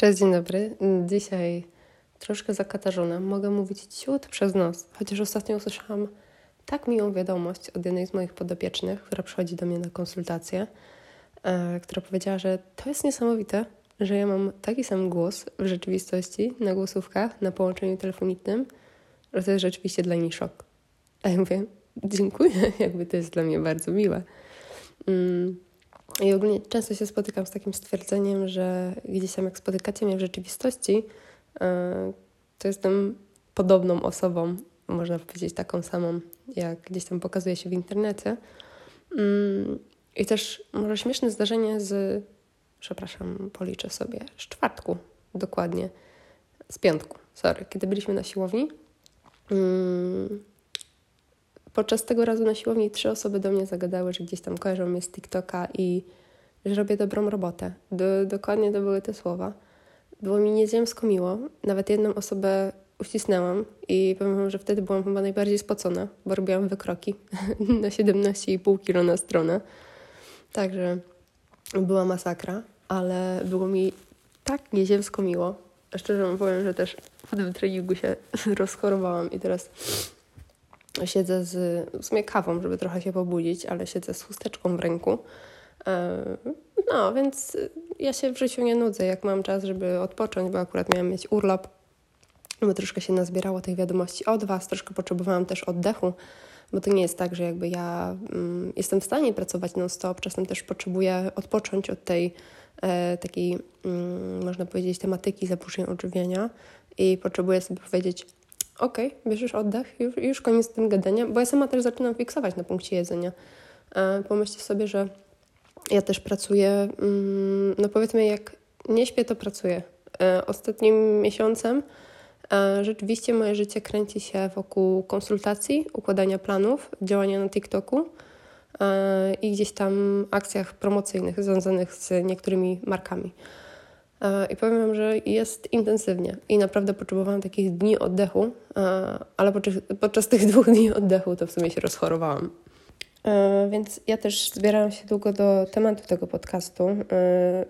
Cześć, dzień dobry. Dzisiaj troszkę zakatarzona. Mogę mówić ciut przez nos, chociaż ostatnio usłyszałam tak miłą wiadomość od jednej z moich podopiecznych, która przychodzi do mnie na konsultację, e, która powiedziała, że to jest niesamowite, że ja mam taki sam głos w rzeczywistości, na głosówkach, na połączeniu telefonicznym, że to jest rzeczywiście dla niej szok. A ja mówię, dziękuję, jakby to jest dla mnie bardzo miłe. Mm. I ogólnie często się spotykam z takim stwierdzeniem, że gdzieś tam jak spotykacie mnie w rzeczywistości, e, to jestem podobną osobą, można powiedzieć taką samą, jak gdzieś tam pokazuje się w internecie. Mm, I też może śmieszne zdarzenie z, przepraszam, policzę sobie, z czwartku dokładnie, z piątku, sorry, kiedy byliśmy na siłowni. Podczas tego razu na siłowni trzy osoby do mnie zagadały, że gdzieś tam kojarzą mnie z TikToka i że robię dobrą robotę. Do, dokładnie to były te słowa. Było mi nieziemsko miło. Nawet jedną osobę uścisnęłam i powiem że wtedy byłam chyba najbardziej spocona, bo robiłam wykroki na 17,5 kg na stronę. Także była masakra, ale było mi tak nieziemsko miło. Szczerze powiem, że też po tym treningu się rozchorowałam i teraz siedzę z, w sumie kawą, żeby trochę się pobudzić, ale siedzę z chusteczką w ręku. E, no, więc ja się w życiu nie nudzę, jak mam czas, żeby odpocząć, bo akurat miałam mieć urlop, bo troszkę się nazbierało tych wiadomości od Was, troszkę potrzebowałam też oddechu, bo to nie jest tak, że jakby ja mm, jestem w stanie pracować non-stop, czasem też potrzebuję odpocząć od tej e, takiej, mm, można powiedzieć, tematyki zaburzeń odżywiania i potrzebuję sobie powiedzieć, okej, okay, bierzesz oddech, już, już koniec z tym gadania, bo ja sama też zaczynam fiksować na punkcie jedzenia. E, pomyślcie sobie, że ja też pracuję, mm, no powiedzmy, jak nie śpię, to pracuję. E, ostatnim miesiącem e, rzeczywiście moje życie kręci się wokół konsultacji, układania planów, działania na TikToku i gdzieś tam akcach promocyjnych związanych z niektórymi markami. I powiem Wam, że jest intensywnie i naprawdę potrzebowałam takich dni oddechu, ale podczas, tych dwóch dni oddechu to w sumie się rozchorowałam. Więc ja też zbierałam się długo do tematu tego podcastu.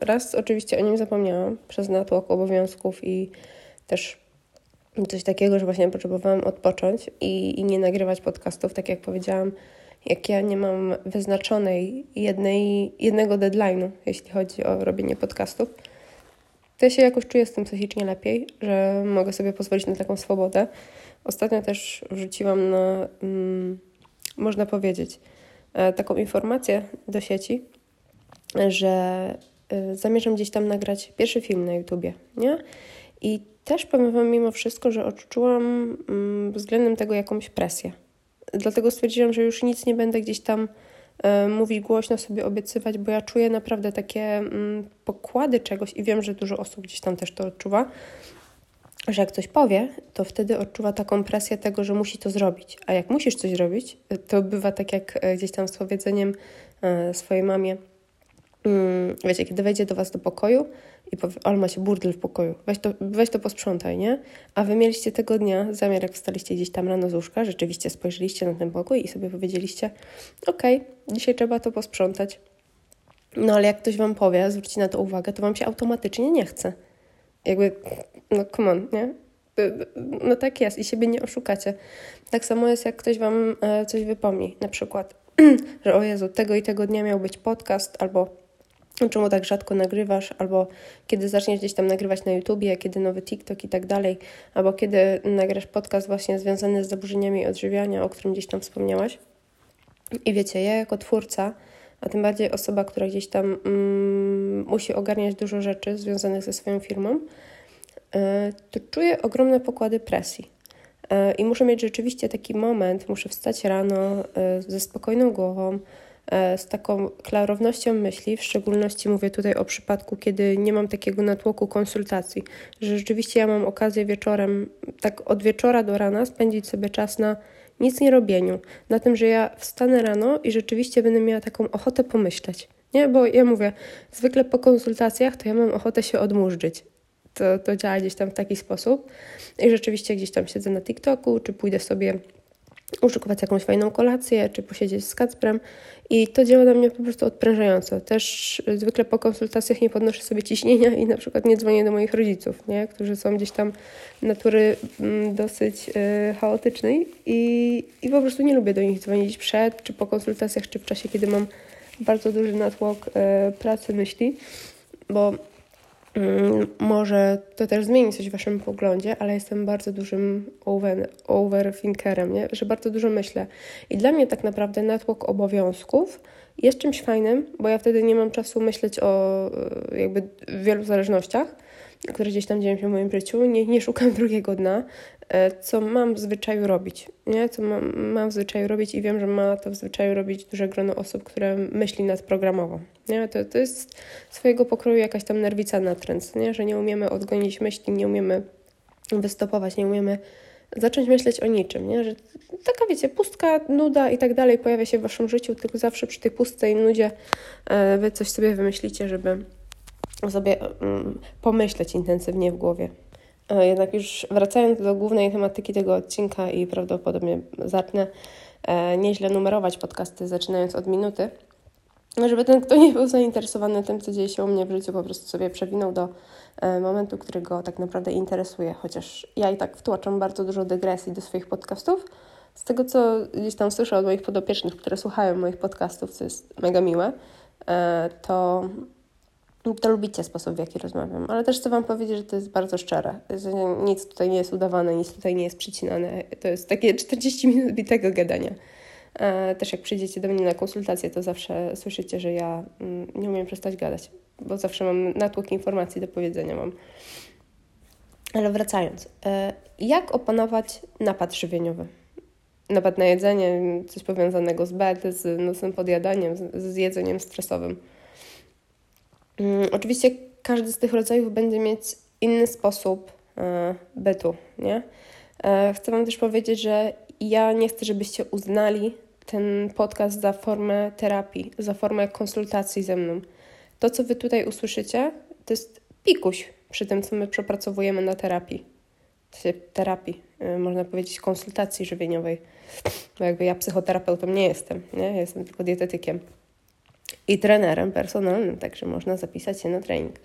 Raz oczywiście o nim zapomniałam przez natłok obowiązków i też coś takiego, że właśnie potrzebowałam odpocząć i, i nie nagrywać podcastów, tak jak powiedziałam, jak ja nie mam wyznaczonej jednej, jednego deadline'u, jeśli chodzi o robienie podcastów ja się jakoś czuję z tym psychicznie lepiej, że mogę sobie pozwolić na taką swobodę. Ostatnio też wrzuciłam na, mm, można powiedzieć, e, taką informację do sieci, że e, zamierzam gdzieś tam nagrać pierwszy film na YouTubie, nie? I też powiem Wam mimo wszystko, że odczułam mm, względem tego jakąś presję. Dlatego stwierdziłam, że już nic nie będę gdzieś tam mówić głośno, sobie obiecywać, bo ja czuję naprawdę takie mm, pokłady czegoś i wiem, że dużo osób gdzieś tam też to odczuwa, że jak coś powie, to wtedy odczuwa taką presję tego, że musi to zrobić. A jak musisz coś zrobić, to bywa tak jak e, gdzieś tam z powiedzeniem swojej mamie, mm, wiecie, kiedy wejdzie do Was do pokoju i powie, ale ma się burdel w pokoju, weź to, weź to posprzątaj, nie? A Wy mieliście tego dnia zamiar, jak wstaliście gdzieś tam rano z łóżka, rzeczywiście spojrzeliście na ten pokój i sobie powiedzieliście, okej, okay, dzisiaj trzeba to posprzątać. No ale jak ktoś Wam powie, zwróci na to uwagę, to Wam się automatycznie nie chce. Jakby, no come on, nie? No tak jest i siebie nie oszukacie. Tak samo jest, jak ktoś Wam e, coś wypomni, na przykład, że o Jezu, tego i tego dnia miał być podcast, albo czemu tak rzadko nagrywasz, albo kiedy zaczniesz gdzieś tam nagrywać na YouTubie, kiedy nowy TikTok i tak dalej, albo kiedy nagrasz podcast właśnie związany z zaburzeniami odżywiania, o którym gdzieś tam wspomniałaś. I wiecie, ja jako twórca, a tym bardziej osoba, która gdzieś tam mm, musi ogarniać dużo rzeczy związanych ze swoją firmą, yy, to czuję ogromne pokłady presji. Yy, I muszę mieć rzeczywiście taki moment, muszę wstać rano yy, ze spokojną głową, z taką klarownością myśli, w szczególności mówię tutaj o przypadku, kiedy nie mam takiego natłoku konsultacji, że rzeczywiście ja mam okazję wieczorem, tak od wieczora do rana spędzić sobie czas na nic nie robieniu, na tym, że ja wstanę rano i rzeczywiście będę miała taką ochotę pomyśleć. Nie, bo ja mówię, zwykle po konsultacjach to ja mam ochotę się odmurzyć. To, to działa gdzieś tam w taki sposób. I rzeczywiście gdzieś tam siedzę na TikToku, czy pójdę sobie uszykować jakąś fajną kolację, czy posiedzieć z Kacprem i to działa na mnie po prostu odprężająco. Też zwykle po konsultacjach nie podnoszę sobie ciśnienia i na przykład nie dzwonię do moich rodziców, nie? którzy są gdzieś tam natury mm, dosyć y, chaotycznej i, i po prostu nie lubię do nich dzwonić przed, czy po konsultacjach, czy w czasie, kiedy mam bardzo duży natłok y, pracy myśli, bo może to też zmieni coś w waszym poglądzie, ale jestem bardzo dużym over, overthinkerem, nie? że bardzo dużo myślę. I dla mnie tak naprawdę natłok obowiązków jest czymś fajnym, bo ja wtedy nie mam czasu myśleć o e, jakby wielu zależnościach, które gdzieś tam dzieją się w moim życiu. Nie, nie szukam drugiego dna, e, co mam w zwyczaju robić, nie? Co mam, mam w zwyczaju robić i wiem, że ma to w zwyczaju robić duże grono osób, które myśli nadprogramowo, nie? To, to jest swojego pokroju jakaś tam nerwica natręt, nie? Że nie umiemy odgonić myśli, nie umiemy wystopować, nie umiemy zacząć myśleć o niczym, nie? Że taka, wiecie, pustka, nuda i tak dalej pojawia się w waszym życiu, tylko zawsze przy tej pustej nudzie e, wy coś sobie wymyślicie, żeby sobie um, pomyśleć intensywnie w głowie. E, jednak już wracając do głównej tematyki tego odcinka i prawdopodobnie zacznę e, nieźle numerować podcasty, zaczynając od minuty, żeby ten, kto nie był zainteresowany tym, co dzieje się u mnie w życiu, po prostu sobie przewinął do e, momentu, który go tak naprawdę interesuje. Chociaż ja i tak wtłaczam bardzo dużo dygresji do swoich podcastów. Z tego, co gdzieś tam słyszę od moich podopiecznych, które słuchają moich podcastów, co jest mega miłe, to to lubicie sposób, w jaki rozmawiam, ale też chcę Wam powiedzieć, że to jest bardzo szczere. Nic tutaj nie jest udawane, nic tutaj nie jest przycinane. To jest takie 40 minut bitego gadania. E, też jak przyjdziecie do mnie na konsultację, to zawsze słyszycie, że ja mm, nie umiem przestać gadać, bo zawsze mam natłok informacji do powiedzenia mam. Ale wracając, e, jak opanować napad żywieniowy? Napad na jedzenie, coś powiązanego z BED, z nocnym podjadaniem, z jedzeniem stresowym. Mm, oczywiście każdy z tych rodzajów będzie mieć inny sposób e, bytu, nie? E, chcę Wam też powiedzieć, że ja nie chcę, żebyście uznali ten podcast za formę terapii, za formę konsultacji ze mną. To, co Wy tutaj usłyszycie, to jest pikuś przy tym, co my przepracowujemy na terapii. Terapii, e, można powiedzieć, konsultacji żywieniowej. Bo jakby ja psychoterapeutą nie jestem, nie? Jestem tylko dietetykiem i trenerem personalnym, także można zapisać się na trening.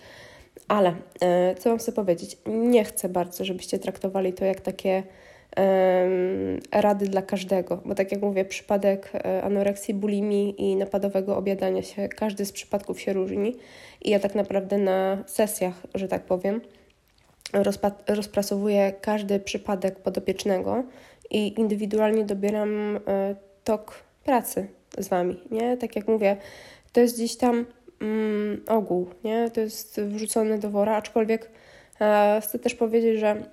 Ale e, co mam chcę powiedzieć? Nie chcę bardzo, żebyście traktowali to jak takie rady dla każdego, bo tak jak mówię, przypadek e, anoreksji, bulimii i napadowego obiadania się, każdy z przypadków się różni i ja tak naprawdę na sesjach, że tak powiem, rozpracowuję każdy przypadek podopiecznego i indywidualnie dobieram e, tok pracy z Wami, nie? Tak jak mówię, to jest gdzieś tam mm, ogół, nie? To jest wrzucone do wora, aczkolwiek e, chcę też powiedzieć, że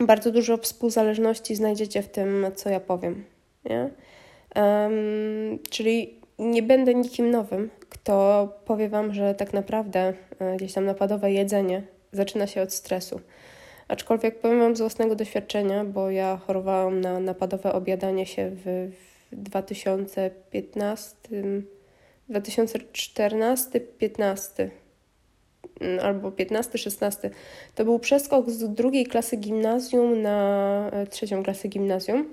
bardzo dużo współzależności znajdziecie w tym, co ja powiem, nie? Um, czyli nie będę nikim nowym, kto powie Wam, że tak naprawdę e, gdzieś tam napadowe jedzenie zaczyna się od stresu. Aczkolwiek powiem Wam z własnego doświadczenia, bo ja chorowałam na napadowe obiadanie się w, w 2015 2014-15 mm, albo 15-16. To był przeskok z drugiej klasy gimnazjum na e, trzecią klasę gimnazjum.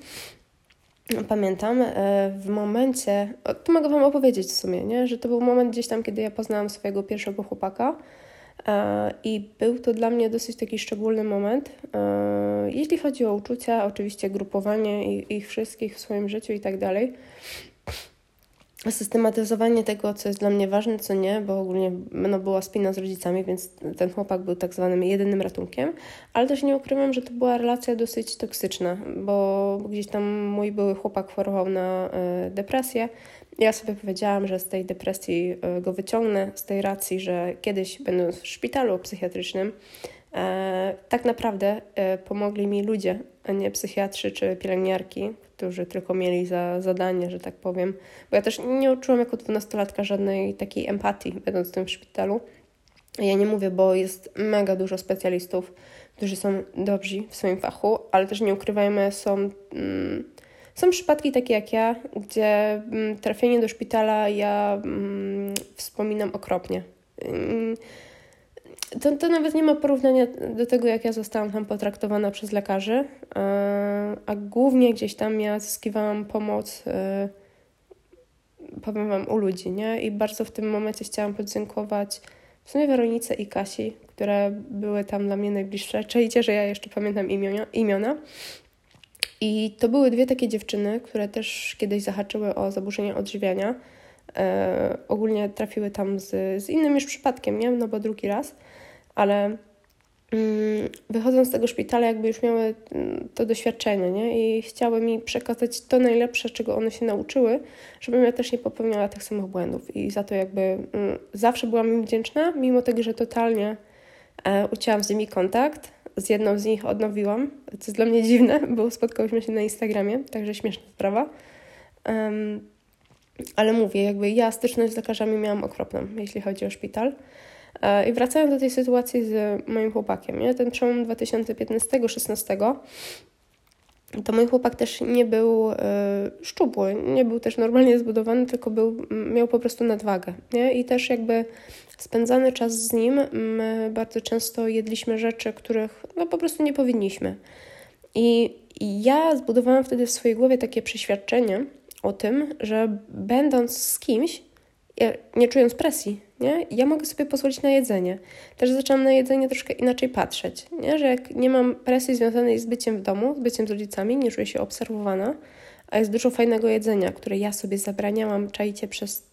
Pamiętam e, w momencie, to mogę Wam opowiedzieć w sumie, nie? że to był moment gdzieś tam, kiedy ja poznałam swojego pierwszego chłopaka e, i był to dla mnie dosyć taki szczególny moment. Jeśli chodzi o uczucia, oczywiście grupowanie ich wszystkich w swoim życiu i tak dalej systematyzowanie tego, co jest dla mnie ważne, co nie, bo ogólnie no, była spina z rodzicami, więc ten chłopak był tak zwanym jedynym ratunkiem, ale też nie ukrywam, że to była relacja dosyć toksyczna, bo gdzieś tam mój były chłopak chorował na y, depresję. Ja sobie powiedziałam, że z tej depresji y, go wyciągnę, z tej racji, że kiedyś będąc w szpitalu psychiatrycznym, e, tak naprawdę pomogli mi ludzie, a nie psychiatrzy czy pielęgniarki, którzy tylko mieli za zadanie, że tak powiem. Bo ja też nie uczyłam jako dwunastolatka żadnej takiej empatii, będąc w tym szpitalu. Ja nie mówię, bo jest mega dużo specjalistów, którzy są dobrzy w swoim fachu, ale też nie ukrywajmy, są, mm, są przypadki takie jak ja, gdzie mm, trafienie do szpitala ja mm, wspominam okropnie. To, to nawet nie ma porównania do tego, jak ja zostałam tam potraktowana przez lekarzy, a głównie gdzieś tam ja zyskiwałam pomoc, powiem Wam, u ludzi, nie? I bardzo w tym momencie chciałam podziękować w sumie Weronice i Kasi, które były tam dla mnie najbliższe. Czajcie, że ja jeszcze pamiętam imiona, imiona. I to były dwie takie dziewczyny, które też kiedyś zahaczyły o zaburzenia odżywiania. E, ogólnie trafiły tam z, z innym już przypadkiem, nie? No bo drugi raz, ale Mm, wychodząc z tego szpitala, jakby już miały mm, to doświadczenie, nie? I chciały mi przekazać to najlepsze, czego one się nauczyły, żebym ja też nie popełniała tych samych błędów. I za to jakby mm, zawsze byłam im wdzięczna, mimo tego, że totalnie e, ucięłam z nimi kontakt. Z jedną z nich odnowiłam, co jest dla mnie dziwne, bo spotkałyśmy się na Instagramie, także śmieszna sprawa. Um, ale mówię, jakby ja styczność z lekarzami miałam okropną, jeśli chodzi o szpital. E, I wracając do tej sytuacji z moim chłopakiem, nie? ten przełom 2015-16, to mój chłopak też nie był y, szczupły, nie był też normalnie zbudowany, tylko był, miał po prostu nadwagę. Nie? I też jakby spędzany czas z nim, my bardzo często jedliśmy rzeczy, których no, po prostu nie powinniśmy. I, I ja zbudowałam wtedy w swojej głowie takie przeświadczenie o tym, że będąc z kimś, nie czując presji, nie? ja mogę sobie pozwolić na jedzenie. Też zaczęłam na jedzenie troszkę inaczej patrzeć, nie? że jak nie mam presji związanej z byciem w domu, z byciem z rodzicami, nie czuję się obserwowana, a jest dużo fajnego jedzenia, które ja sobie zabraniałam, czajcie przez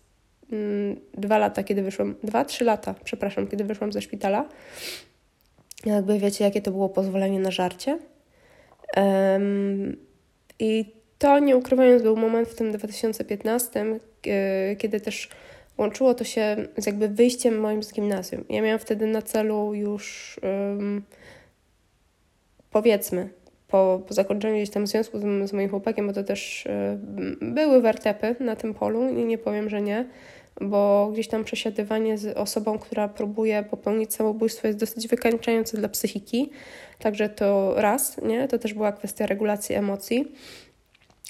mm, dwa lata, kiedy wyszłam, dwa, trzy lata, przepraszam, kiedy wyszłam ze szpitala. Jakby wiecie, jakie to było pozwolenie na żarcie. Um, I to, nie ukrywając, był moment w tym 2015, kiedy też łączyło to się z jakby wyjściem moim z gimnazjum. Ja miałam wtedy na celu już um, powiedzmy po, po zakończeniu gdzieś tam związku z, z moim chłopakiem, bo to też um, były wartepy na tym polu i nie powiem, że nie, bo gdzieś tam przesiadywanie z osobą, która próbuje popełnić samobójstwo jest dosyć wykańczające dla psychiki, także to raz, nie, to też była kwestia regulacji emocji.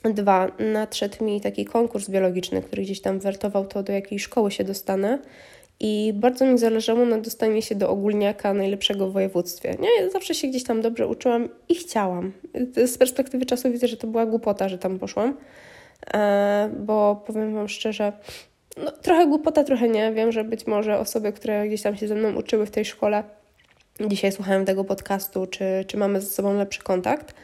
Dwa, nadszedł mi taki konkurs biologiczny, który gdzieś tam wertował to, do jakiej szkoły się dostanę. I bardzo mi zależało na dostanie się do ogólniaka najlepszego w województwie. Nie, zawsze się gdzieś tam dobrze uczyłam i chciałam. Z perspektywy czasu widzę, że to była głupota, że tam poszłam, e, bo powiem Wam szczerze, no, trochę głupota, trochę nie. Wiem, że być może osoby, które gdzieś tam się ze mną uczyły w tej szkole, dzisiaj słuchają tego podcastu, czy, czy mamy ze sobą lepszy kontakt.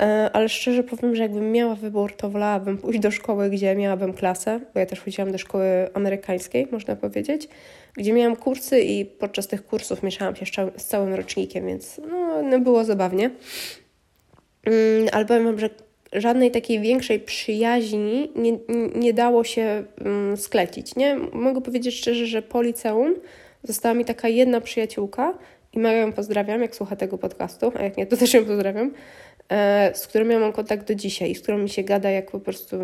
E, ale szczerze powiem, że jakbym miała wybór, to wolałabym pójść do szkoły, gdzie miałabym klasę, bo ja też chodziłam do szkoły amerykańskiej, można powiedzieć, gdzie miałam kursy i podczas tych kursów mieszałam się z całym rocznikiem, więc no, no było zabawnie. Mm, ale powiem Wam, że żadnej takiej większej przyjaźni nie, nie dało się um, sklecić. Nie? Mogę powiedzieć szczerze, że po liceum została mi taka jedna przyjaciółka i mega ją pozdrawiam, jak słucha tego podcastu, a jak nie, to też ją pozdrawiam, z którą ja mam kontakt do dzisiaj z którą mi się gada jak po prostu,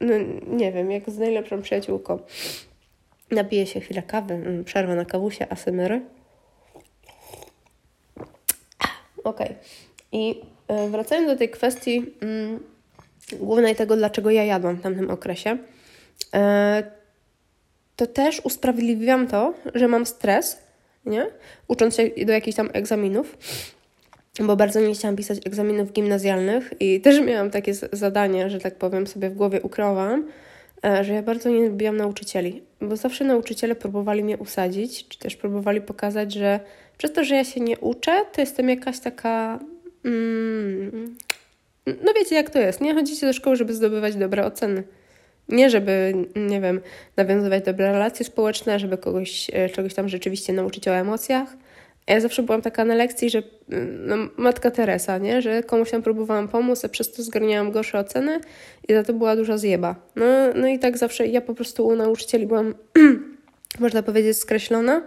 no nie wiem, jak z najlepszą przyjaciółką. Napiję się chwilę kawy, mm, przerwa na kawusie, asymery. Okej. Okay. I e, wracając do tej kwestii mm, głównej tego, dlaczego ja jadłam w tamtym okresie, e, to też usprawiedliwiam to, że mam stres, nie? Ucząc się do jakichś tam egzaminów bo bardzo nie chciałam pisać egzaminów gimnazjalnych i też miałam takie zadanie, że tak powiem, sobie w głowie ukryłam, e, że ja bardzo nie lubiłam nauczycieli, bo zawsze nauczyciele próbowali mnie usadzić, czy też próbowali pokazać, że przez to, że ja się nie uczę, to jestem jakaś taka. Mm, no wiecie, jak to jest. Nie chodzicie do szkoły, żeby zdobywać dobre oceny. Nie, żeby, nie wiem, nawiązywać dobre relacje społeczne, żeby kogoś e, czegoś tam rzeczywiście nauczyć o emocjach ja zawsze byłam taka na lekcji, że no, matka Teresa, nie? że komuś tam próbowałam pomóc, a przez to zgarniałam gorsze oceny i za to była duża zjeba. No, no i tak zawsze ja po prostu u nauczycieli byłam, można powiedzieć, skreślona.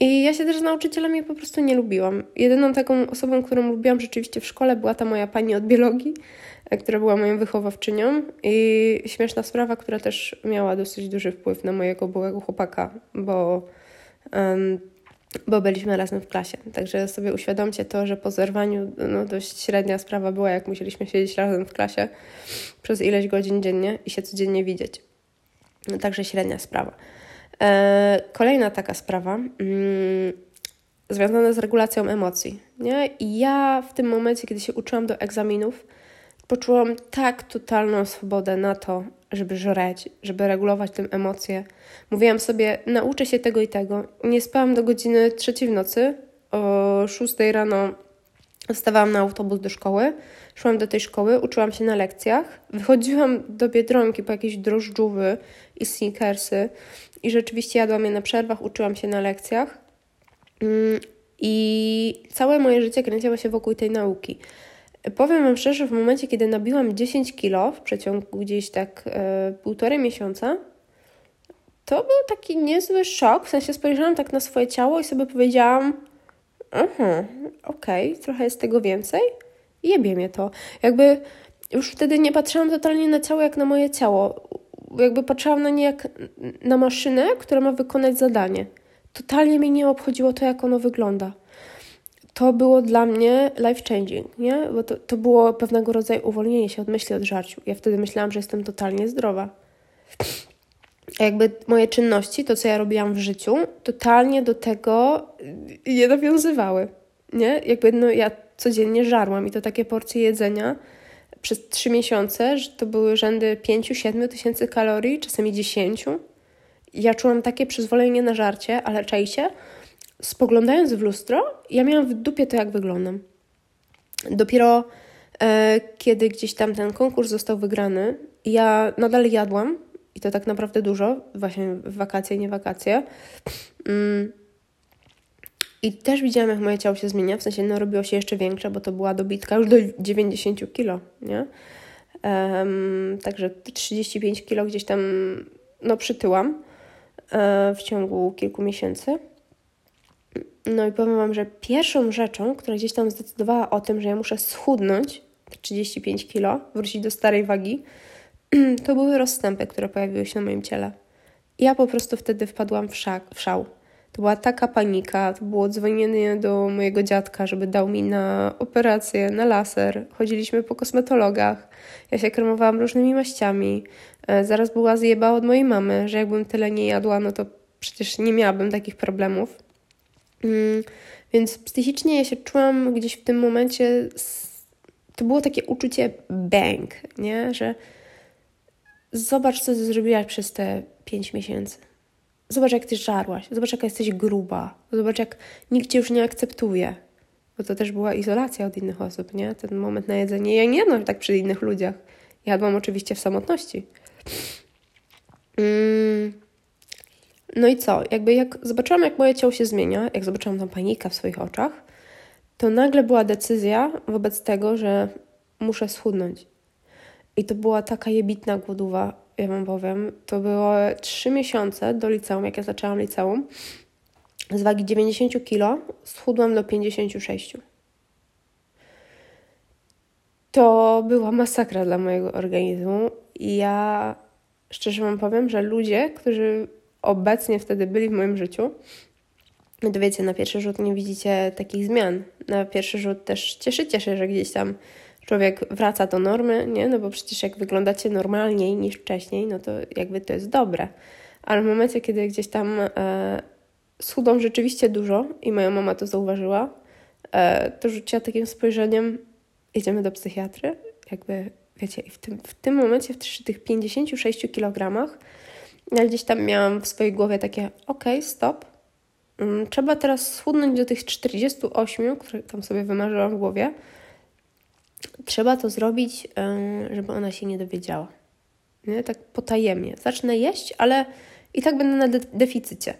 I ja się też z nauczycielami po prostu nie lubiłam. Jedyną taką osobą, którą lubiłam rzeczywiście w szkole, była ta moja pani od biologii, e, która była moją wychowawczynią. I śmieszna sprawa, która też miała dosyć duży wpływ na mojego byłego chłopaka, bo um, bo byliśmy razem w klasie. Także sobie uświadomcie to, że po zerwaniu no, dość średnia sprawa była, jak musieliśmy siedzieć razem w klasie przez ileś godzin dziennie i się codziennie widzieć. No, także średnia sprawa. E, kolejna taka sprawa. Mm, związane z regulacją emocji. Nie? I ja w tym momencie, kiedy się uczyłam do egzaminów, poczułam tak totalną swobodę na to, żeby żreć, żeby regulować tę emocje. Mówiłam sobie, nauczę się tego i tego. Nie spałam do godziny trzeciej w nocy. O 6 rano wstawałam na autobus do szkoły, szłam do tej szkoły, uczyłam się na lekcjach, wychodziłam do Biedronki po jakieś drożdżówy i sneakersy i rzeczywiście jadłam je na przerwach, uczyłam się na lekcjach. Mm, I całe moje życie kręciło się wokół tej nauki. Powiem Wam szczerze, w momencie, kiedy nabiłam 10 kilo w przeciągu gdzieś tak e, półtorej miesiąca, to był taki niezły szok. W sensie spojrzałam tak na swoje ciało i sobie powiedziałam, aha, okej, okay, trochę jest tego więcej. Jebie mnie to. Jakby już wtedy nie patrzyłam totalnie na ciało jak na moje ciało. Jakby patrzyłam na nie jak na maszynę, która ma wykonać zadanie. Totalnie mnie nie obchodziło to, jak ono wygląda. To było dla mnie life changing, nie? Bo to, to było pewnego rodzaju uwolnienie się od myśli o żarciu. Ja wtedy myślałam, że jestem totalnie zdrowa. A jakby moje czynności, to co ja robiłam w życiu, totalnie do tego nie nawiązywały. Nie? Jakby no, ja codziennie żarłam i to takie porcje jedzenia przez trzy miesiące, że to były rzędy 5-7 tysięcy kalorii, czasami 10. Ja czułam takie przyzwolenie na żarcie, ale czajcie, spoglądając w lustro, ja miałam w dupie to, jak wyglądam. Dopiero e, kiedy gdzieś tam ten konkurs został wygrany, ja nadal jadłam i to tak naprawdę dużo, właśnie wakacje, nie wakacje. Mm. I też widziałam, jak moje ciało się zmienia, w sensie no, robiło się jeszcze większe, bo to była dobitka już do 90 kilo, nie? Um, także 35 kilo gdzieś tam no, przytyłam e, w ciągu kilku miesięcy. No i powiem Wam, że pierwszą rzeczą, która gdzieś tam zdecydowała o tym, że ja muszę schudnąć 35 kilo, wrócić do starej wagi, to były rozstępy, które pojawiły się na moim ciele. Ja po prostu wtedy wpadłam w, szak, w szał. To była taka panika, to było dzwonienie do mojego dziadka, żeby dał mi na operację, na laser. Chodziliśmy po kosmetologach. Ja się kremowałam różnymi maściami. E, zaraz była zjeba od mojej mamy, że jakbym tyle nie jadła, no to przecież nie miałabym takich problemów. Mm, więc psychicznie ja się czułam gdzieś w tym momencie, to było takie uczucie bang, nie? Że zobacz, co ty zrobiłaś przez te pięć miesięcy. Zobacz, jak ty żarłaś. Zobacz, jaka jesteś gruba. Zobacz, jak nikt cię już nie akceptuje. Bo to też była izolacja od innych osób, nie? Ten moment na jedzenie. Ja nie jadłam tak przy innych ludziach. Jadłam oczywiście w samotności. Mm. No i co? Jakby jak zobaczyłam, jak moje ciało się zmienia, jak zobaczyłam tą panikę w swoich oczach, to nagle była decyzja wobec tego, że muszę schudnąć. I to była taka jebitna głodowa, ja wam powiem. To było trzy miesiące do liceum, jak ja zaczęłam liceum. Z wagi 90 kg schudłam do 56. To była masakra dla mojego organizmu. I ja szczerze wam powiem, że ludzie, którzy obecnie wtedy byli w moim życiu, to wiecie, na pierwszy rzut nie widzicie takich zmian. Na pierwszy rzut też cieszycie się, że gdzieś tam człowiek wraca do normy, nie? No bo przecież jak wyglądacie normalniej niż wcześniej, no to jakby to jest dobre. Ale w momencie, kiedy gdzieś tam e, schudłam rzeczywiście dużo i moja mama to zauważyła, e, to rzuciła takim spojrzeniem, idziemy do psychiatry, jakby, wiecie, w tym, w tym momencie, w tych 56 kilogramach, ja gdzieś tam miałam w swojej głowie takie, ok, stop, mm, trzeba teraz schudnąć do tych 48, które tam sobie wymarzyłam w głowie, trzeba to zrobić, żeby ona się nie dowiedziała. Nie? Tak potajemnie. Zacznę jeść, ale i tak będę na de deficycie.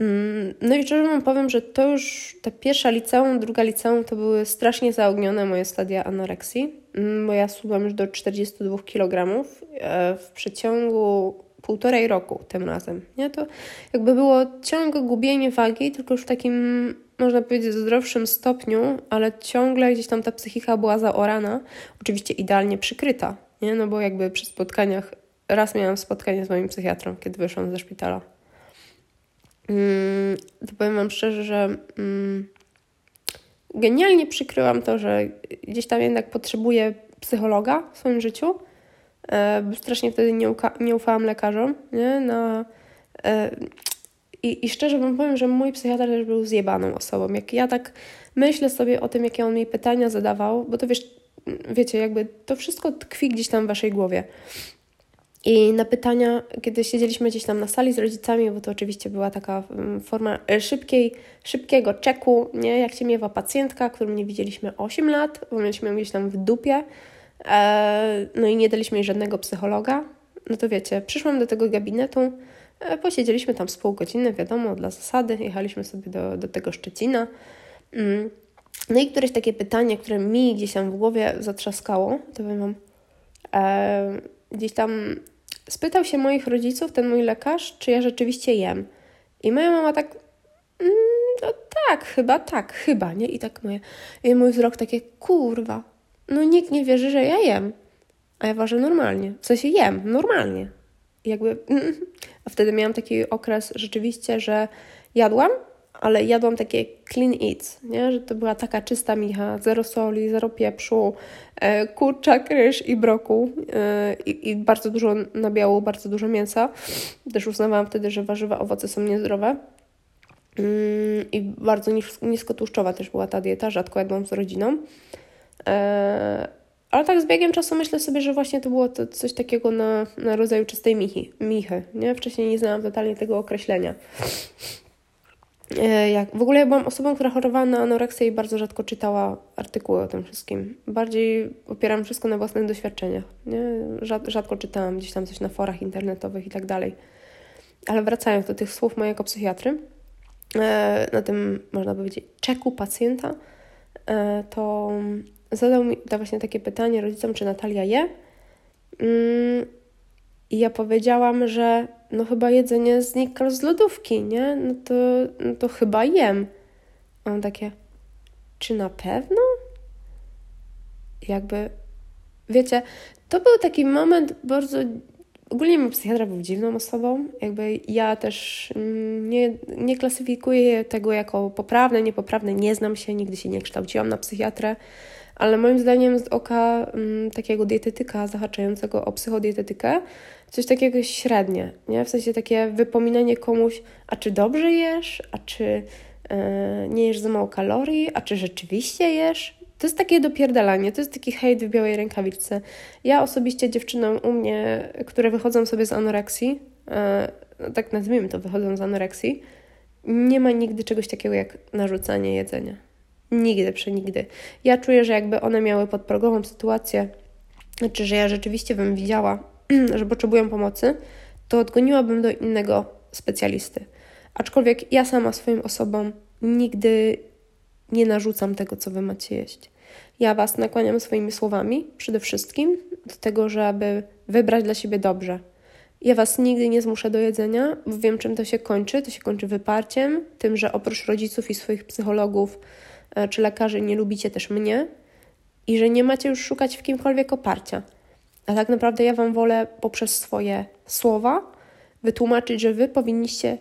Mm, no i szczerze wam powiem, że to już ta pierwsza liceum, druga liceum to były strasznie zaognione moje stadia anoreksji, mm, bo ja schudłam już do 42 kg e, w przeciągu półtorej roku tym razem. Nie? To jakby było ciągłe gubienie wagi, tylko już w takim można powiedzieć, zdrowszym stopniu, ale ciągle gdzieś tam ta psychika była zaorana, oczywiście idealnie przykryta, nie? No bo jakby przy spotkaniach, raz miałam spotkanie z moim psychiatrą, kiedy wyszłam ze szpitala. Mm, to powiem Wam szczerze, że mm, genialnie przykryłam to, że gdzieś tam jednak potrzebuję psychologa w swoim życiu. E, strasznie wtedy nie, nie ufałam lekarzom, nie? Na, e, I, I szczerze wam powiem, że mój psychiatra też był zjebaną osobą. Jak ja tak myślę sobie o tym, jakie on mi pytania zadawał, bo to wiesz, wiecie, jakby to wszystko tkwi gdzieś tam w waszej głowie. I na pytania, kiedy siedzieliśmy gdzieś tam na sali z rodzicami, bo to oczywiście była taka mm, forma e, szybkiej, szybkiego czeku, nie? Jak się miewa pacjentka, którą nie widzieliśmy 8 lat, bo mieliśmy ją gdzieś tam w dupie, no i nie daliśmy jej żadnego psychologa. No to wiecie, przyszłam do tego gabinetu, e, posiedzieliśmy tam z pół godziny, wiadomo, dla zasady, jechaliśmy sobie do, do tego Szczecina. Mm. No i któreś takie pytanie, które mi gdzieś tam w głowie zatrzaskało, to powiem Wam, e, gdzieś tam spytał się moich rodziców, ten mój lekarz, czy ja rzeczywiście jem. I moja mama tak, mm, no tak, chyba, tak, chyba, nie? I tak moje, i mój wzrok takie, kurwa, no nikt nie wierzy, że ja jem. A ja ważę normalnie, w sensie jem, normalnie. Jakby, mm, a wtedy miałam taki okres rzeczywiście, że jadłam, ale jadłam takie clean eats, nie? że to była taka czysta micha, zero soli, zero pieprzu, e, kurczak, ryż i brokuł e, i, i, bardzo dużo nabiału, bardzo dużo mięsa. Też uznawałam wtedy, że warzywa, owoce są niezdrowe. Mm, I bardzo niskotłuszczowa też była ta dieta, rzadko jadłam z rodziną. E, ale tak z biegiem czasu myślę sobie, że właśnie to było to coś takiego na, na rodzaju czystej michy, michy. Nie? Wcześniej nie znałam totalnie tego określenia. E, jak, w ogóle ja byłam osobą, która chorowała na anoreksję i bardzo rzadko czytała artykuły o tym wszystkim. Bardziej opieram wszystko na własnych doświadczeniach. Nie? Rzadko czytałam gdzieś tam coś na forach internetowych i tak dalej. Ale wracając do tych słów mojego psychiatry, e, na tym, można powiedzieć, czeku pacjenta, to zadał mi to właśnie takie pytanie rodzicom, czy Natalia je. Mm, I ja powiedziałam, że no chyba jedzenie znika z lodówki, nie? No to, no to chyba jem. A on takie, czy na pewno? Jakby, wiecie, to był taki moment bardzo. Ogólnie mój psychiatra był dziwną osobą. Jakby ja też nie, nie klasyfikuję tego jako poprawne, niepoprawne. Nie znam się, nigdy się nie kształciłam na psychiatrę ale moim zdaniem z oka mm, takiego dietetyka zahaczającego o psychodietetykę, coś takiego średnie, nie? W sensie takie wypominanie komuś, a czy dobrze jesz, a czy yy, nie jesz za mało kalorii, a czy rzeczywiście jesz. To jest takie dopierdalanie, to jest taki hejt w białej rękawiczce. Ja osobiście dziewczynom u mnie, które wychodzą sobie z anoreksji, yy, tak nazwijmy to, wychodzą z anoreksji, nie ma nigdy czegoś takiego jak narzucanie jedzenia. Nigdy, przenigdy. Ja czuję, że jakby one miały podprogową sytuację, znaczy, że ja rzeczywiście bym widziała, że potrzebują pomocy, to odgoniłabym do innego specjalisty. Aczkolwiek ja sama swoim osobom nigdy nie narzucam tego, co wy macie jeść. Ja was nakłaniam swoimi słowami przede wszystkim do tego, żeby wybrać dla siebie dobrze. Ja was nigdy nie zmuszę do jedzenia, bo wiem, czym to się kończy. To się kończy wyparciem, tym, że oprócz rodziców i swoich psychologów czy lekarzy nie lubicie też mnie i że nie macie już szukać w kimkolwiek oparcia. A tak naprawdę ja Wam wolę poprzez swoje słowa wytłumaczyć, że Wy powinniście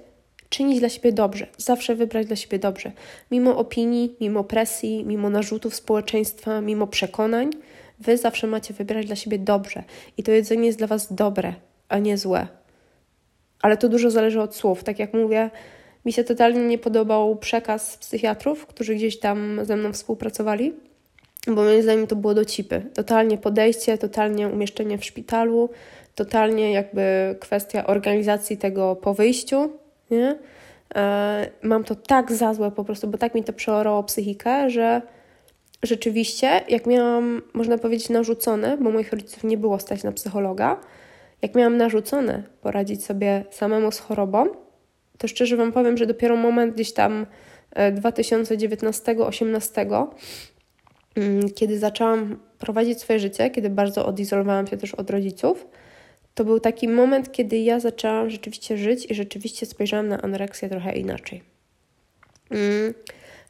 czynić dla siebie dobrze, zawsze wybrać dla siebie dobrze. Mimo opinii, mimo presji, mimo narzutów społeczeństwa, mimo przekonań, Wy zawsze macie wybrać dla siebie dobrze. I to jedzenie jest dla Was dobre, a nie złe. Ale to dużo zależy od słów. Tak jak mówię, mi się totalnie nie podobał przekaz psychiatrów, którzy gdzieś tam ze mną współpracowali, bo moim zdaniem to było do cipy. Totalnie podejście, totalnie umieszczenie w szpitalu, totalnie jakby kwestia organizacji tego po wyjściu, nie? E, mam to tak za złe po prostu, bo tak mi to przeorało psychikę, że rzeczywiście, jak miałam, można powiedzieć, narzucone, bo moich rodziców nie było stać na psychologa, jak miałam narzucone poradzić sobie samemu z chorobą, to szczerze Wam powiem, że dopiero moment gdzieś tam 2019-18, e, mm, kiedy zaczęłam prowadzić swoje życie, kiedy bardzo odizolowałam się też od rodziców, to był taki moment, kiedy ja zaczęłam rzeczywiście żyć i rzeczywiście spojrzałam na anoreksję trochę inaczej. Mm,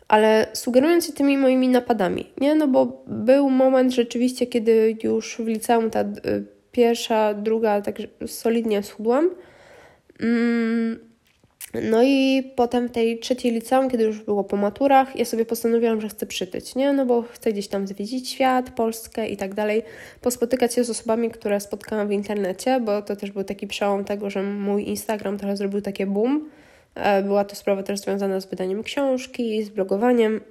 ale sugerując się tymi moimi napadami, nie? No bo był moment rzeczywiście, kiedy już w liceum ta pierwsza, druga tak solidnie schudłam. Mm, no i potem w tej trzeciej liceum, kiedy już było po maturach, ja sobie postanowiłam, że chcę przytyć, nie? No bo chcę gdzieś tam zwiedzić świat, Polskę i tak dalej, pospotykać się z osobami, które spotkałam w internecie, bo to też był taki przełom tego, że mój Instagram trochę zrobił takie boom, E, była to sprawa też związana z wydaniem książki, z blogowaniem,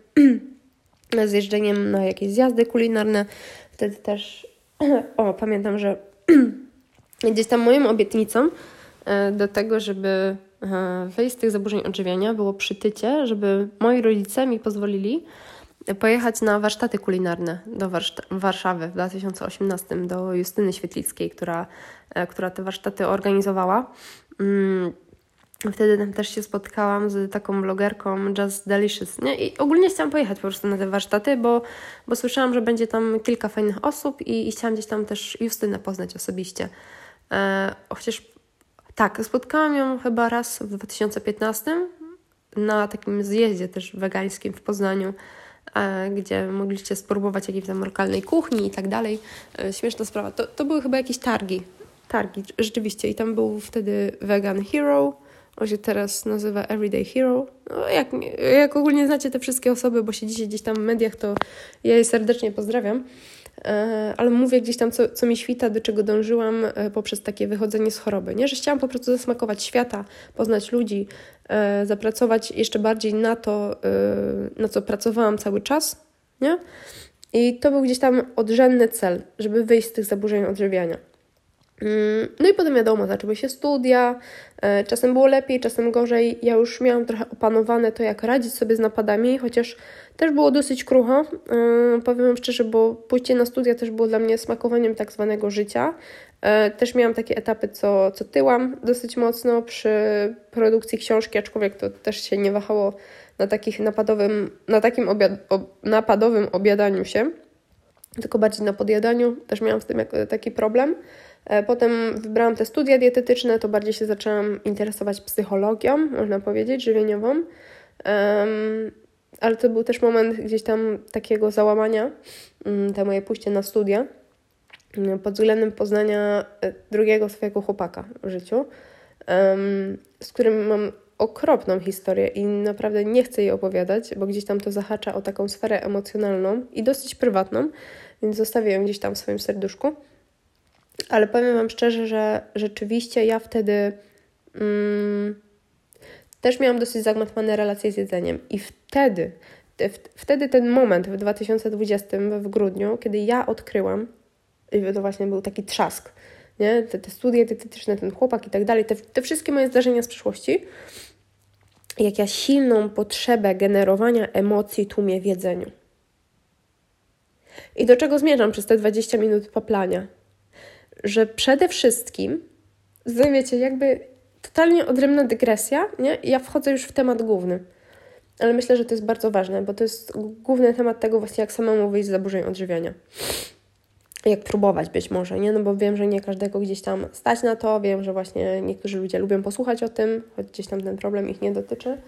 z jeżdżeniem na jakieś zjazdy kulinarne. Wtedy też, o, pamiętam, że gdzieś tam moją obietnicą e, do tego, żeby wyjść z tych zaburzeń odżywiania było przytycie, żeby moi rodzice mi pozwolili pojechać na warsztaty kulinarne do Warszawy w 2018 do Justyny Świetlickiej, która, która te warsztaty organizowała. Mm, Wtedy tam też się spotkałam z taką blogerką Just Delicious. Nie? I ogólnie chciałam pojechać po prostu na te warsztaty, bo, bo słyszałam, że będzie tam kilka fajnych osób i, i chciałam gdzieś tam też Justynę poznać osobiście. E, chociaż tak, spotkałam ją chyba raz w 2015 na takim zjeździe też wegańskim w Poznaniu, e, gdzie mogliście spróbować jakiejś tam lokalnej kuchni i tak dalej. E, śmieszna sprawa. To, to były chyba jakieś targi. Targi, rzeczywiście. I tam był wtedy Vegan Hero on się teraz nazywa Everyday Hero. No, jak, jak ogólnie znacie te wszystkie osoby, bo siedzicie gdzieś tam w mediach, to ja je serdecznie pozdrawiam. E, ale mówię gdzieś tam, co, co mi świta, do czego dążyłam e, poprzez takie wychodzenie z choroby. Nie, że chciałam po prostu zasmakować świata, poznać ludzi, e, zapracować jeszcze bardziej na to, na co pracowałam cały czas. Nie? I to był gdzieś tam odrzędny cel, żeby wyjść z tych zaburzeń odżywiania. Mm, no i potem wiadomo, zaczęły się studia, czasem było lepiej, czasem gorzej. Ja już miałam trochę opanowane to, jak radzić sobie z napadami, chociaż też było dosyć krucho, e, powiem Wam szczerze, bo pójście na studia też było dla mnie smakowaniem tak zwanego życia. E, też miałam takie etapy, co, co tyłam dosyć mocno przy produkcji książki, aczkolwiek to też się nie wahało na, takich napadowym, na takim obiad, napadowym obiadaniu się, tylko bardziej na podjadaniu. Też miałam z tym taki problem. E, potem wybrałam te studia dietetyczne, to bardziej się zaczęłam interesować psychologią, można powiedzieć, żywieniową. Ale to był też moment gdzieś tam takiego załamania, um, te moje pójście na studia, um, pod względem poznania e, drugiego swojego chłopaka w życiu, z którym mam okropną historię i naprawdę nie chcę jej opowiadać, bo gdzieś tam to zahacza o taką sferę emocjonalną i dosyć prywatną, więc zostawię ją gdzieś tam w swoim serduszku. Ale powiem Wam szczerze, że rzeczywiście ja wtedy mm, też miałam dosyć zagmatwane relacje z jedzeniem. I wtedy, te, wtedy ten moment w 2020, w grudniu, kiedy ja odkryłam, i to właśnie był taki trzask, nie? Te, te studia dietetyczne, ten chłopak i tak dalej, te, te wszystkie moje zdarzenia z przeszłości, jak ja silną potrzebę generowania emocji tłumię w jedzeniu. I do czego zmierzam przez te 20 minut poplania? że przede wszystkim, wiecie, jakby totalnie odrębna dygresja, nie? Ja wchodzę już w temat główny. Ale myślę, że to jest bardzo ważne, bo to jest główny temat tego właśnie, jak samemu wyjść z zaburzeń odżywiania. Jak próbować być może, nie? No bo wiem, że nie każdego gdzieś tam stać na to, wiem, że właśnie niektórzy ludzie lubią posłuchać o tym, choć gdzieś tam ten problem ich nie dotyczy.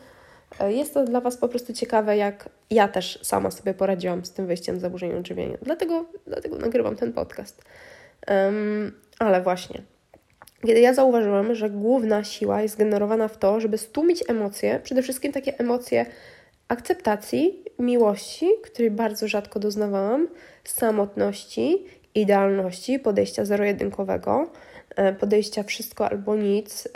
E, jest to dla Was po prostu ciekawe, jak ja też sama sobie poradziłam z tym wyjściem z zaburzeń odżywiania. Dlatego, dlatego nagrywam ten podcast. Um, ale właśnie, kiedy ja zauważyłam, że główna siła jest generowana w to, żeby stłumić emocje, przede wszystkim takie emocje akceptacji, miłości, której bardzo rzadko doznawałam, samotności, idealności, podejścia zero-jedynkowego, e, podejścia wszystko albo nic,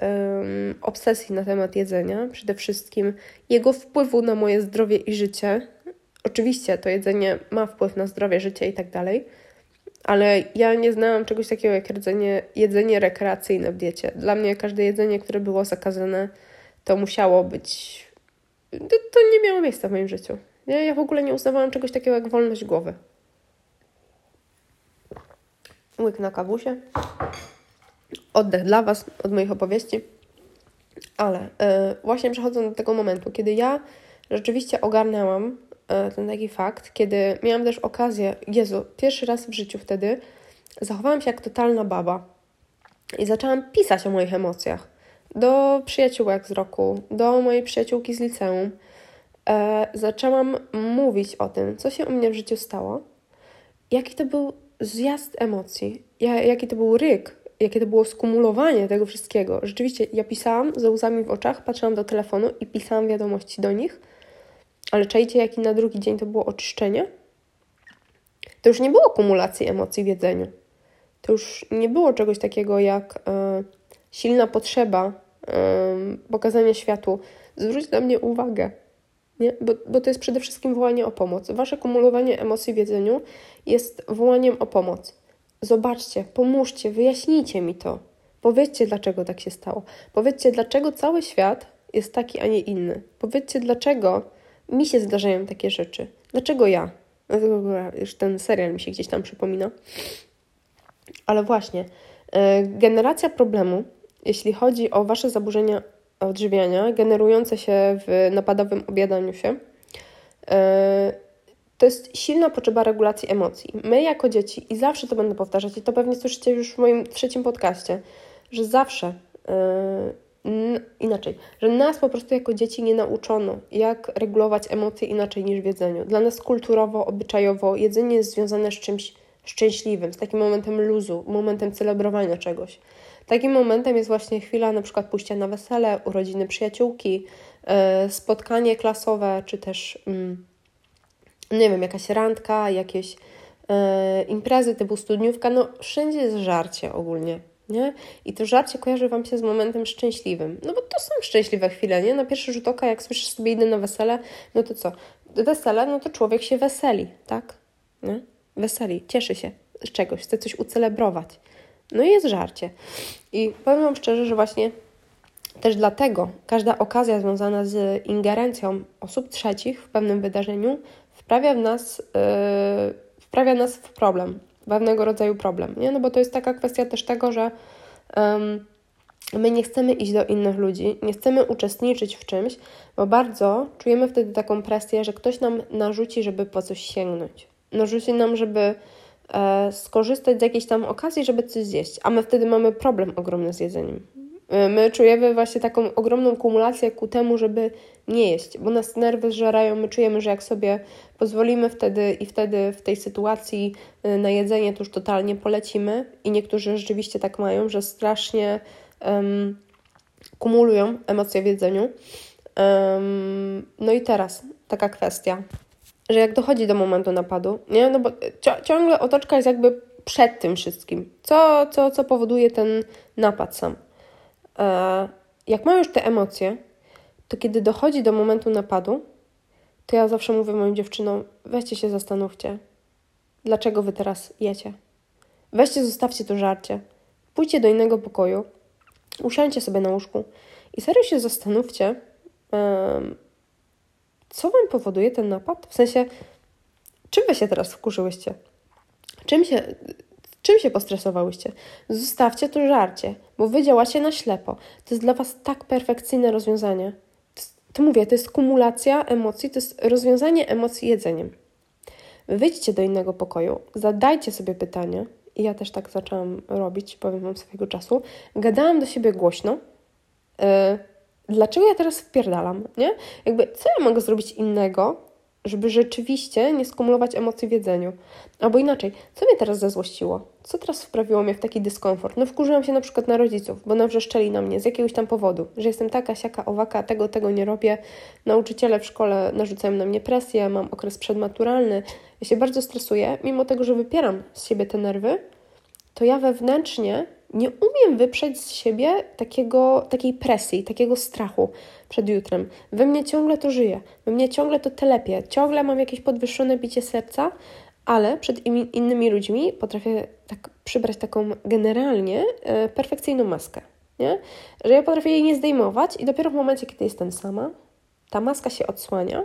obsesji na temat jedzenia, przede wszystkim jego wpływu na moje zdrowie i życie. Oczywiście to jedzenie ma wpływ na zdrowie, życie i tak dalej ale ja nie znałam czegoś takiego jak jedzenie, jedzenie rekreacyjne w diecie. Dla mnie każde jedzenie, które było zakazane, to musiało być. To, to nie miało miejsca w moim życiu. Ja, ja w ogóle nie uznawałam czegoś takiego jak wolność głowy. Łyk na kawusie. Oddech dla Was od moich opowieści. Ale yy, właśnie przechodząc do tego momentu, kiedy ja rzeczywiście ogarnęłam ten taki fakt, kiedy miałam też okazję, Jezu, pierwszy raz w życiu wtedy zachowałam się jak totalna baba i zaczęłam pisać o moich emocjach do przyjaciółek z roku, do mojej przyjaciółki z liceum. E, zaczęłam mówić o tym, co się u mnie w życiu stało, jaki to był zjazd emocji, jaki to był ryk, jakie to było skumulowanie tego wszystkiego. Rzeczywiście, ja pisałam ze łzami w oczach, patrzyłam do telefonu i pisałam wiadomości do nich ale czajcie, jaki na drugi dzień to było oczyszczenie? To już nie było kumulacji emocji w jedzeniu. To już nie było czegoś takiego jak e, silna potrzeba um, pokazania światu, zwróć na mnie uwagę, nie? Bo, bo to jest przede wszystkim wołanie o pomoc. Wasze kumulowanie emocji w jedzeniu jest wołaniem o pomoc. Zobaczcie, pomóżcie, wyjaśnijcie mi to. Powiedzcie, dlaczego tak się stało. Powiedzcie, dlaczego cały świat jest taki, a nie inny. Powiedzcie, dlaczego mi się zdarzają takie rzeczy. Dlaczego ja? Już ten serial mi się gdzieś tam przypomina. Ale właśnie, e, generacja problemu, jeśli chodzi o Wasze zaburzenia odżywiania generujące się w napadowym objadaniu się, e, to jest silna potrzeba regulacji emocji. My jako dzieci, i zawsze to będę powtarzać, i to pewnie słyszycie już w moim trzecim podcaście, że zawsze yy, inaczej, że nas po prostu jako dzieci nie nauczono, jak regulować emocje inaczej niż w jedzeniu. Dla nas kulturowo, obyczajowo jedzenie jest związane z czymś szczęśliwym, z takim momentem luzu, momentem celebrowania czegoś. Takim momentem jest właśnie chwila na przykład pójścia na wesele, urodziny przyjaciółki, yy, spotkanie klasowe, czy też yy, nie wiem, jakaś randka, jakieś yy, imprezy typu studniówka, no wszędzie jest żarcie ogólnie nie? I to żarcie kojarzy Wam się z momentem szczęśliwym. No bo to są szczęśliwe chwile, nie? Na pierwszy rzut oka, jak słyszysz sobie idę na wesele, no to co? Wesele, no to człowiek się weseli, tak? Nie? Weseli, cieszy się z czegoś, chce coś ucelebrować. No i jest żarcie. I powiem Wam szczerze, że właśnie też dlatego każda okazja związana z ingerencją osób trzecich w pewnym wydarzeniu wprawia w nas, yy, wprawia nas w problem, pewnego rodzaju problem, nie? No bo to jest taka kwestia też tego, że um, my nie chcemy iść do innych ludzi, nie chcemy uczestniczyć w czymś, bo bardzo czujemy wtedy taką presję, że ktoś nam narzuci, żeby po coś sięgnąć. Narzuci nam, żeby e, skorzystać z jakiejś tam okazji, żeby coś zjeść, a my wtedy mamy problem ogromny z jedzeniem. Y, my czujemy właśnie taką ogromną kumulację ku temu, żeby nie jeść, bo nas nerwy zżerają, my czujemy, że jak sobie pozwolimy wtedy i wtedy w tej sytuacji y, na jedzenie, to już totalnie polecimy i niektórzy rzeczywiście tak mają, że strasznie um, kumulują emocje w jedzeniu. Um, no i teraz taka kwestia, że jak dochodzi do momentu napadu, nie, no bo ciągle otoczka jest jakby przed tym wszystkim. Co, co, co powoduje ten napad sam? E, jak mam już te emocje, to kiedy dochodzi do momentu napadu, to ja zawsze mówię moim dziewczynom: weźcie się, zastanówcie, dlaczego wy teraz jecie. Weźcie, zostawcie to żarcie. Pójdźcie do innego pokoju, usiądźcie sobie na łóżku i serio się zastanówcie, co wam powoduje ten napad? W sensie, czym wy się teraz wkurzyłyście? Czym się, Czym się postresowałyście? Zostawcie to żarcie, bo wy działacie na ślepo. To jest dla was tak perfekcyjne rozwiązanie. To, mówię, to jest kumulacja emocji, to jest rozwiązanie emocji jedzeniem. Wyjdźcie do innego pokoju, zadajcie sobie pytanie, i ja też tak zaczęłam robić, powiem Wam swojego czasu. Gadałam do siebie głośno. Yy, dlaczego ja teraz wpierdalam, nie? Jakby, co ja mogę zrobić innego, żeby rzeczywiście nie skumulować emocji w jedzeniu. Albo inaczej, co mnie teraz zazłościło? Co teraz wprawiło mnie w taki dyskomfort? No wkurzyłam się na przykład na rodziców, bo nawrzeszczeli na mnie z jakiegoś tam powodu, że jestem taka, siaka, owaka, tego, tego nie robię. Nauczyciele w szkole narzucają na mnie presję, mam okres przedmaturalny. Ja się bardzo stresuję, mimo tego, że wypieram z siebie te nerwy, to ja wewnętrznie nie umiem wyprzeć z siebie takiego, takiej presji, takiego strachu przed jutrem. We mnie ciągle to żyje, we mnie ciągle to telepie, ciągle mam jakieś podwyższone bicie serca, ale przed innymi ludźmi potrafię tak przybrać taką generalnie e, perfekcyjną maskę. Nie? Że ja potrafię jej nie zdejmować i dopiero w momencie, kiedy jestem sama, ta maska się odsłania,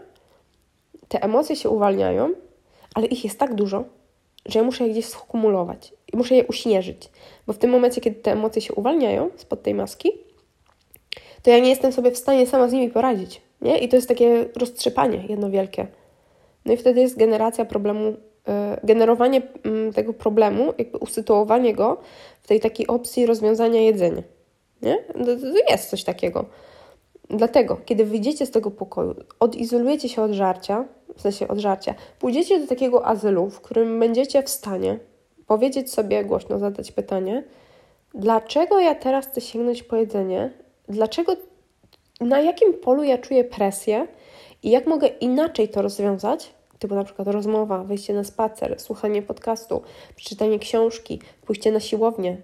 te emocje się uwalniają, ale ich jest tak dużo, że ja muszę je gdzieś skumulować i muszę je uśnieżyć, bo w tym momencie, kiedy te emocje się uwalniają spod tej maski, to ja nie jestem sobie w stanie sama z nimi poradzić, nie? I to jest takie roztrzepanie jedno wielkie. No i wtedy jest generacja problemu, e, generowanie mm, tego problemu, jakby usytuowanie go w tej takiej opcji rozwiązania jedzenia, nie? To jest coś takiego. Dlatego, kiedy wyjdziecie z tego pokoju, odizolujecie się od żarcia, w sensie od żarcia, pójdziecie do takiego azylu, w którym będziecie w stanie powiedzieć sobie głośno, zadać pytanie, dlaczego ja teraz chcę sięgnąć po jedzenie, dlaczego, na jakim polu ja czuję presję? I jak mogę inaczej to rozwiązać, typu na przykład rozmowa, wyjście na spacer, słuchanie podcastu, przeczytanie książki, pójście na siłownię,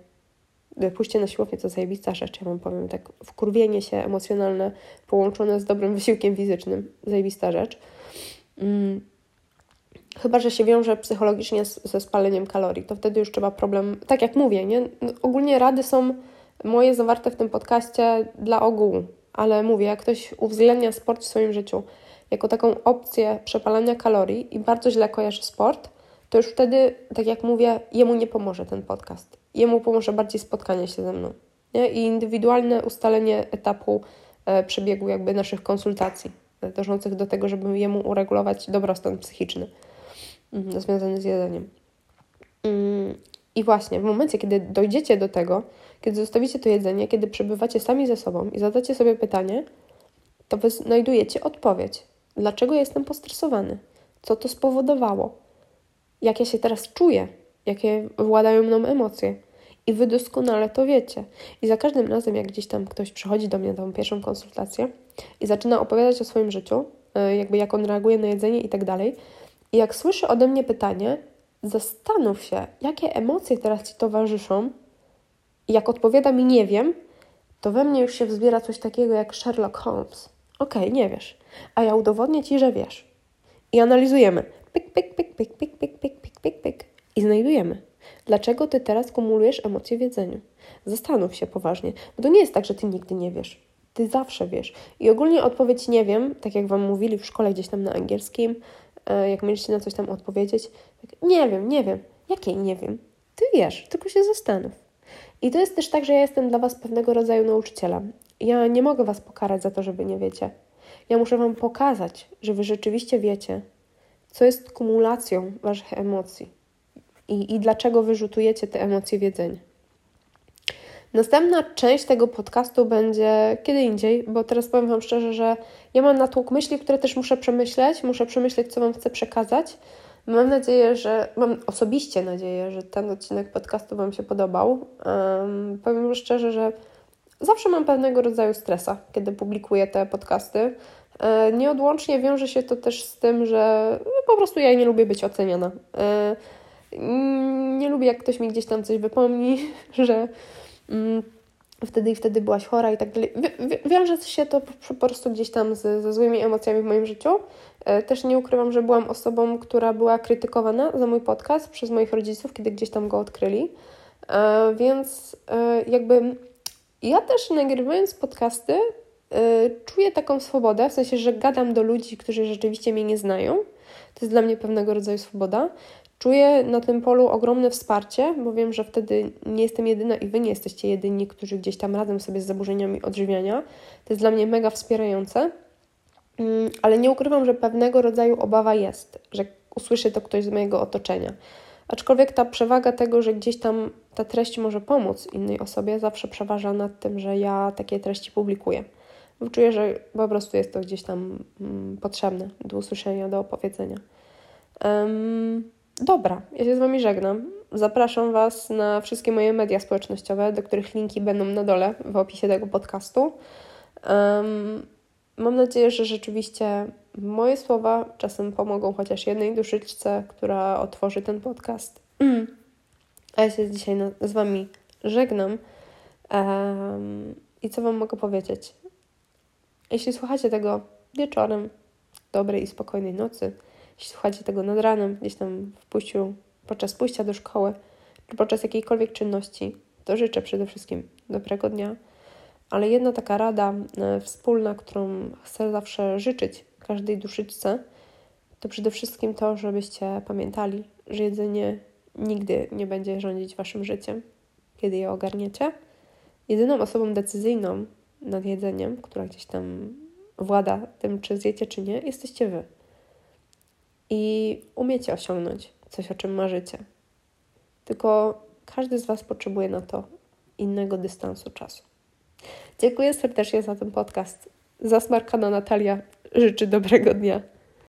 pójście na siłownię to zajebista rzecz, ja wam powiem tak, wkurwienie się emocjonalne połączone z dobrym wysiłkiem fizycznym, zajebista rzecz. Mm. Chyba, że się wiąże psychologicznie z, ze spaleniem kalorii, to wtedy już trzeba problem, tak jak mówię, nie? No, ogólnie rady są moje zawarte w tym podcaście dla ogółu, ale mówię, jak ktoś uwzględnia sport w swoim życiu jako taką opcję przepalania kalorii i bardzo źle kojarzy sport, to już wtedy, tak jak mówię, jemu nie pomoże ten podcast. Jemu pomoże bardziej spotkanie się ze mną nie? i indywidualne ustalenie etapu e, przebiegu jakby naszych konsultacji e, dążących do tego, żeby jemu uregulować dobrostan psychiczny związany z jedzeniem. Mm, I właśnie w momencie, kiedy dojdziecie do tego, kiedy zostawicie to jedzenie, kiedy przebywacie sami ze sobą i zadacie sobie pytanie, to wy znajdujecie odpowiedź. Dlaczego jestem postresowany? Co to spowodowało? Jak ja się teraz czuję? Jakie władają mną emocje? I wy doskonale to wiecie. I za każdym razem, jak gdzieś tam ktoś przychodzi do mnie na tą pierwszą konsultację i zaczyna opowiadać o swoim życiu, e, jakby jak on reaguje na jedzenie i tak dalej, i jak słyszy ode mnie pytanie, zastanów się, jakie emocje teraz ci towarzyszą, i jak odpowiada mi nie wiem, to we mnie już się wzbiera coś takiego jak Sherlock Holmes. Okej, okay, nie wiesz, a ja udowodnię ci, że wiesz. I analizujemy. Pik, pik, pik, pik, pik, pik, pik, pik, pik, pik. I znajdujemy. Dlaczego ty teraz kumulujesz emocje w jedzeniu? Zastanów się poważnie, bo to nie jest tak, że ty nigdy nie wiesz. Ty zawsze wiesz. I ogólnie odpowiedź nie wiem, tak jak Wam mówili w szkole gdzieś tam na angielskim, jak mieliście na coś tam odpowiedzieć, tak, nie wiem, nie wiem. Jakiej nie wiem? Ty wiesz, tylko się zastanów. I to jest też tak, że ja jestem dla Was pewnego rodzaju nauczycielem. Ja nie mogę Was pokarać za to, że Wy nie wiecie. Ja muszę Wam pokazać, że Wy rzeczywiście wiecie, co jest kumulacją Waszych emocji i, i dlaczego wyrzutujecie te emocje w jedzeniu. Następna część tego podcastu będzie kiedy indziej, bo teraz powiem Wam szczerze, że ja mam natłok myśli, które też muszę przemyśleć, muszę przemyśleć, co Wam chcę przekazać. Mam nadzieję, że, mam osobiście nadzieję, że ten odcinek podcastu Wam się podobał. Um, powiem szczerze, że zawsze mam pewnego rodzaju stresa, kiedy publikuję te podcasty. E, nieodłącznie wiąże się to też z tym, że no, po prostu ja nie lubię być oceniana. E, nie lubię, jak ktoś mi gdzieś tam coś wypomni, że wtedy i wtedy byłaś chora i tak dalej. Wiąże się to po prostu gdzieś tam z, ze złymi emocjami w moim życiu. E, też nie ukrywam, że byłam osobą, która była krytykowana za mój podcast przez moich rodziców, kiedy gdzieś tam go odkryli. E, więc e, jakby ja też nagrywając podcasty czuję taką swobodę, w sensie, że gadam do ludzi, którzy rzeczywiście mnie nie znają. To jest dla mnie pewnego rodzaju swoboda. Czuję na tym polu ogromne wsparcie, bo wiem, że wtedy nie jestem jedyna i wy nie jesteście jedyni, którzy gdzieś tam radzą sobie z zaburzeniami odżywiania. To jest dla mnie mega wspierające, mm, ale nie ukrywam, że pewnego rodzaju obawa jest, że usłyszy to ktoś z mojego otoczenia. Aczkolwiek ta przewaga tego, że gdzieś tam ta treść może pomóc innej osobie, zawsze przeważa nad tym, że ja takie treści publikuję. Bo czuję, że po prostu jest to gdzieś tam mm, potrzebne do usłyszenia, do opowiedzenia. Dobra, ja się z Wami żegnam. Zapraszam Was na wszystkie moje media społecznościowe, do których linki będą na dole w opisie tego podcastu. Um, mam nadzieję, że rzeczywiście moje słowa czasem pomogą chociaż jednej duszyczce, która otworzy ten podcast. Mm. A ja się dzisiaj na, z Wami żegnam. Um, I co Wam mogę powiedzieć? Jeśli słuchacie tego wieczorem, dobrej i spokojnej nocy, jeśli słuchacie tego nad ranem, gdzieś tam w pójściu, podczas pójścia do szkoły, czy podczas jakiejkolwiek czynności, to życzę przede wszystkim dobrego dnia. Ale jedna taka rada e, wspólna, którą chcę zawsze życzyć każdej duszyczce, to przede wszystkim to, żebyście pamiętali, że jedzenie nigdy nie będzie rządzić waszym życiem, kiedy je ogarniecie. Jedyną osobą decyzyjną nad jedzeniem, która gdzieś tam włada tym, czy zjecie, czy nie, jesteście wy i umiecie osiągnąć coś, o czym marzycie. Tylko każdy z Was potrzebuje na to innego dystansu czasu. Dziękuję serdecznie za ten podcast. Zasmarkana Natalia życzy dobrego dnia.